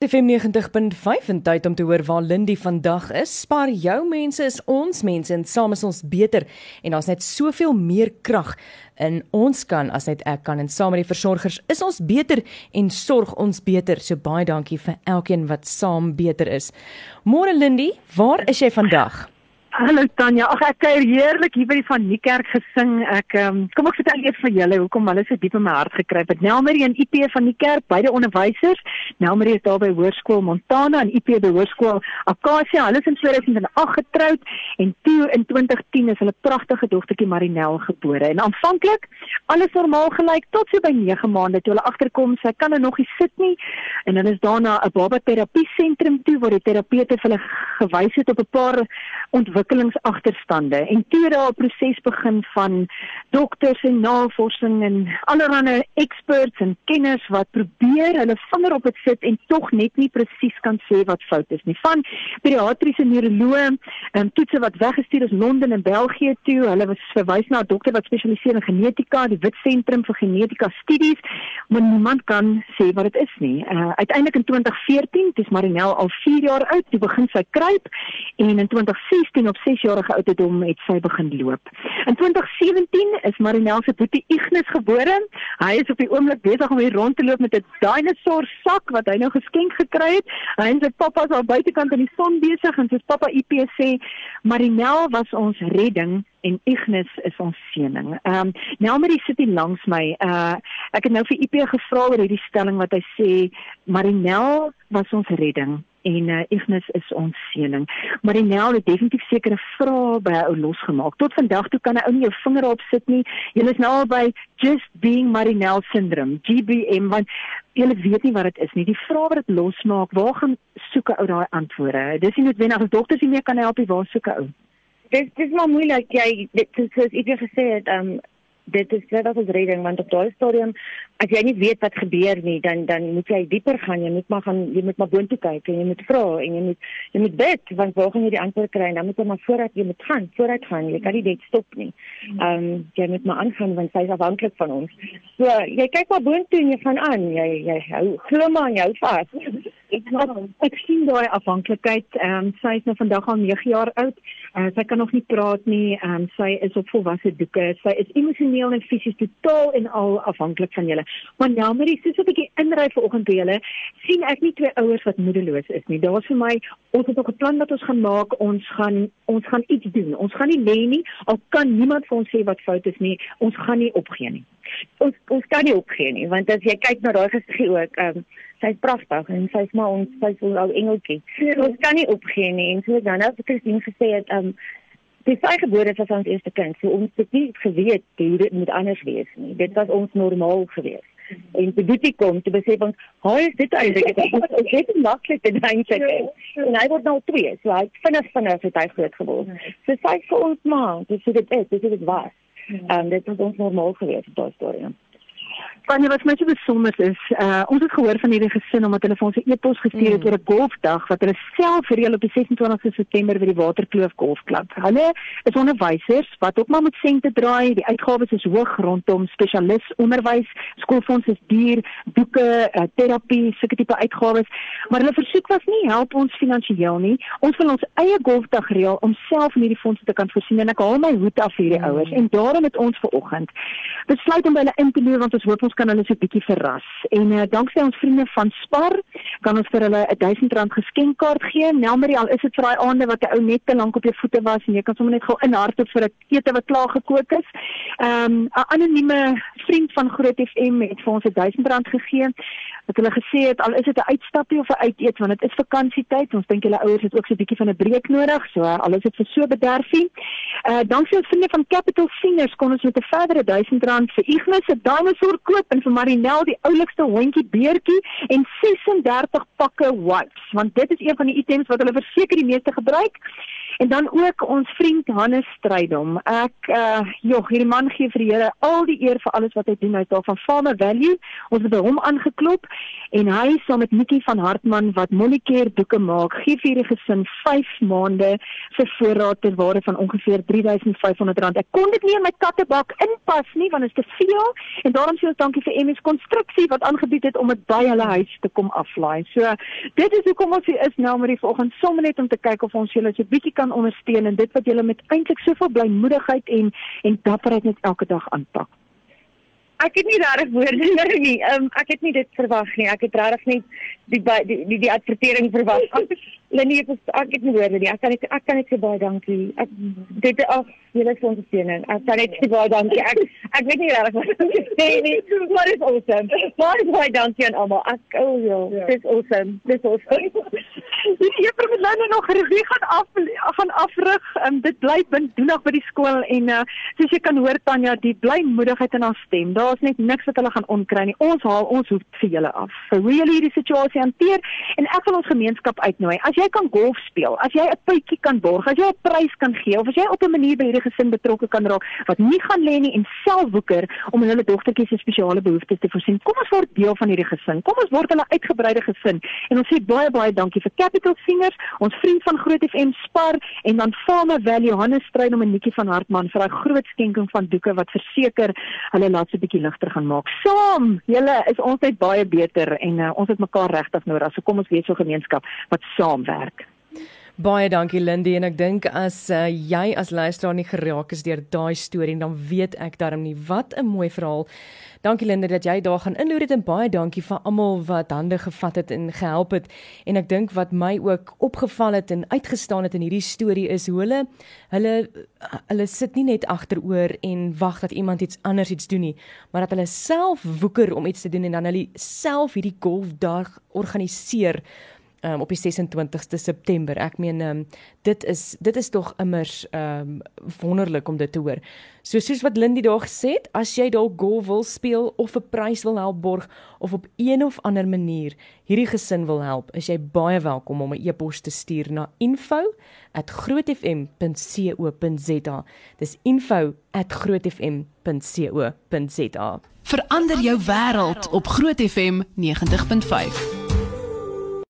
FM 90.5 en tyd om te hoor waar Lindy vandag is. Spaar jou mense is ons mense en saam is ons beter en daar's net soveel meer krag in ons kan as net ek kan en saam met die versorgers is ons beter en sorg ons beter. So baie dankie vir elkeen wat saam beter is. Môre Lindy, waar is jy vandag? Hallo Tanya. Ag ek kuier heerlik hier by die van Niekerk gesing. Ek um, kom ek vertel eers vir julle hoekom hulle so diep in my hart gekruip het. Nelmarie en IP van die kerk, beide onderwysers. Nelmarie is daar by Hoërskool Montana en IP by Hoërskool Akasia. Hulle is in 2008 getroud en toe in 2010 is hulle pragtige dogtertjie Marinel gebore. En aanvanklik alles normaal gelyk tot so by 9 maande toe hulle agterkom sy kan er nog nie sit nie en hulle is daarna 'n baba terapie sentrum toe waar die terapeute vir hulle gewys het op 'n paar ontwikkelings ontwikkelingsagterstande en toe daar 'n proses begin van dokters en navorsing en allerlei experts en kenners wat probeer hulle vinger op dit sit en tog net nie presies kan sê wat fout is nie. Van pediatriese neuroloë ehm, toetse wat weggestuur is Londen en België toe. Hulle was verwys na 'n dokter wat spesialiseer in genetika, die Wit Sentrum vir Genetika Studies, maar niemand kan sê wat dit is nie. Uh, uiteindelik in 2014, dis Marinel al 4 jaar oud, toe begin sy kruip en in 2016 op 6 jarige ouderdom het sy begin loop. In 2017 is Marinel se boetie Ignis gebore. Hy is op die oomblik besig om hier rond te loop met 'n dinosaur sak wat hy nou geskenk gekry het. Hy en sy pappa is al buitekant in die son besig en sy pappa IP sê Marinel was ons redding en Ignis is ons seëning. Ehm um, Nelmarie sit hier langs my. Uh ek het nou vir IP gevra oor hierdie stelling wat hy sê Marinel was ons redding en uh, Ignis is ons seëning. Maar die Nel het definitief sekere vrae by ou losgemaak. Tot vandag toe kan 'n ou nie jou vinger op sit nie. Jy is nou al by just being Marinel syndrome, GBM want jy weet nie wat dit is nie. Die vrae wat dit losmaak, waar gaan soek ou daai antwoorde? Dis nie noodwendig as dokters nie meer kan help nie, waar soek ou? Dit dis maar moeilik. Jy dit soos ek gesê het, um, dit is net as 'n redding want op daai stadium as jy nie weet wat gebeur nie dan dan moet jy dieper gaan. Jy moet maar gaan jy moet maar boontoe kyk en jy moet vra en jy moet jy moet bid want waar gaan jy die antwoord kry? En dan moet jy maar vooruit jy moet gaan vooruit gaan. Jy kan nie dit stop nie. Ehm um, jy moet maar aangaan want sy is afhanklik van ons. So jy kyk maar boontoe en jy gaan aan. Jy jy hou glo maar jy hou vas. Ek ek sien daai afhanklikheid. Ehm um, sy is nou vandag al 9 jaar oud uh, sy kan nog nie praat nie ehm um, sy is op volwasse doeke sy is emosioneel en fisies totaal en al afhanklik van julle. Maar nou maar dis so 'n bietjie inry vanoggend by julle, sien ek nie twee ouers wat moedeloos is nie. Daar's vir my ons het 'n plan wat ons gaan maak. Ons gaan ons gaan iets doen. Ons gaan nie lê nie. Al kan niemand vir ons sê wat fout is nie. Ons gaan nie opgee nie. Ons ons kan nie opgee nie, want as jy kyk na daai geskied ook, ehm um, sy's pragtig en sy's maar ons sy's ons ou engeltjie. So, ons kan nie opgee nie. En so dan het Christine gesê het um, Die vrygebore was ons eerste kind, so ons het nie geweet hoe dit moet anders wees nie. Dit was ons normaal gewees. En toe dit kom, toe besef ons, "Hoe is dit eintlik? Ek het nie maklik te dink ek." En hy word nou 2, so hy vinnig vinnig het hy groot geword. So sy vir ons ma, dis hoe dit is, dis hoe dit was. Ehm um, dit was ons normaal gewees, daai storie. Wanneer wat my so besonder is, uh, ons het gehoor van hierdie gesin omdat hulle vir ons 'n e-pos gestuur het mm. oor 'n golfdag wat hulle self reël op die 26ste September by die Waterkloof Golfklub. Hulle is onderwysers wat ook maar met sente draai. Die uitgawes is hoog rondom spesialis onderwys, skoolfonds is duur, boeke, uh, terapie, sulke tipe uitgawes. Maar hulle versoek was nie help ons finansiëel nie. Ons wil ons eie golfdag reël om self in hierdie fondse te kan voorsien en ek haal my hoed af vir hierdie mm. ouers en daarom het ons ver oggend besluit om by hulle in te loer want ons hoop ons kan hulle so 'n bietjie verras. En uh, danksy ons vriende van Spar kan ons vir hulle 'n R1000 geskenkkaart gee. Nelmarie al is dit vir daai aande wat 'n ou net te lank op jou voete was en jy kan sommer net gou inhardop vir 'n ete wat klaar gekook is. Ehm um, 'n anonieme vriend van Groot FM het vir ons R1000 gegee wat hulle gesê het al is dit 'n uitstappie of 'n uiteet want dit is vakansietyd ons dink julle ouers het ook so 'n bietjie van 'n breek nodig so al is dit vir so bederfie. Uh dankie aan vriende van Capital Seniors kon ons met 'n verdere R1000 vir Ignis se dinosaur koop en vir Marinel die oulikste hondjie beertjie en 36 pakke wipes want dit is een van die items wat hulle verseker die meeste gebruik. En dan ook ons vriend Hannes Strydom. Ek uh jog, hierdie man gee vir die Here al die eer vir alles wat hy doen. Hy het al van Farmer Value, ons het by hom aangeklop en hy saam met Nikki van Hartman wat Monicare doeke maak, gee vir hierdie gesin 5 maande se voorraad ter waarde van ongeveer R3500. Ek kon dit nie in my kattebak inpas nie want dit is te veel en daarom sê ons dankie vir MS Konstruksie wat aangebied het om dit by hulle huis te kom aflaai. So dit is hoekom ons hier is nou maar die volgende sommer net om te kyk of ons julle so 'n bietjie kan ondersteun en dit wat julle met eintlik soveel blymoedigheid en en dapperheid net elke dag aanpak. Ek het nie regtig woorde nou nie. Um, ek het nie dit verwag nie. Ek het regtig net die die die, die advertering verwag. Lenie, ek het nie woorde nie. Ek kan net ek kan net sê baie dankie. Ek dit af julle ondersteuning. Ek kan net sê baie dankie. Ek ek weet nie regtig wat om te sê nie. Maar dit is awesome. Baie baie dankie aan almal. Ek oh, ja, dit is awesome. Dit is awesome. Die juffrou met Lynne nog regie gaan af gaan afrig. Um, dit bly binne doenig by die skool en uh, soos jy kan hoor Tanya, die blymoedigheid in haar stem. Daar's net niks wat hulle gaan onkry nie. Ons haal ons hoef vir julle af. Vir hoe julle hierdie situasie hanteer en ek wil ons gemeenskap uitnooi. As jy kan golf speel, as jy 'n puitjie kan borg, as jy 'n prys kan gee of as jy op 'n manier by hierdie gesin betrokke kan raak wat nie gaan lê nie en self woeker om hulle dogtertjies se spesiale behoeftes te voorsien. Kom ons word deel van hierdie gesin. Kom ons word hulle uitgebreide gesin en ons sê baie baie dankie vir Capital Singers, ons vriend van Groot FM Spar en dan Farmer Valley Johannes Stryd om 'n netjie van Hartman vir 'n groot skenking van doeke wat verseker hulle laat so 'n bietjie ligter gaan maak. Saam, julle is ons net baie beter en uh, ons het mekaar regtig nodig. So kom ons wees so 'n gemeenskap wat saamwerk. Baie dankie Lindy en ek dink as uh, jy as luisteraar nie geraak is deur daai storie dan weet ek darm nie wat 'n mooi verhaal. Dankie Lindy dat jy daar gaan inloer het en baie dankie vir almal wat hande gevat het en gehelp het. En ek dink wat my ook opgeval het en uitgestaan het in hierdie storie is hoe hulle hulle hulle sit nie net agteroor en wag dat iemand iets anders iets doen nie, maar dat hulle self woeker om iets te doen en dan hulle self hierdie golfdag organiseer um, op die 26ste September. Ek meen um, dit is dit is tog immers um, wonderlik om dit te hoor. So soos wat Lindy daar gesê het, as jy dalk golf wil speel of 'n prys wil help borg of op een of ander manier hierdie gesin wil help, is jy baie welkom om 'n e-pos te stuur na info@grootfm.co.za. Dis info@grootfm.co.za. Verander jou wêreld op Groot FM 90.5.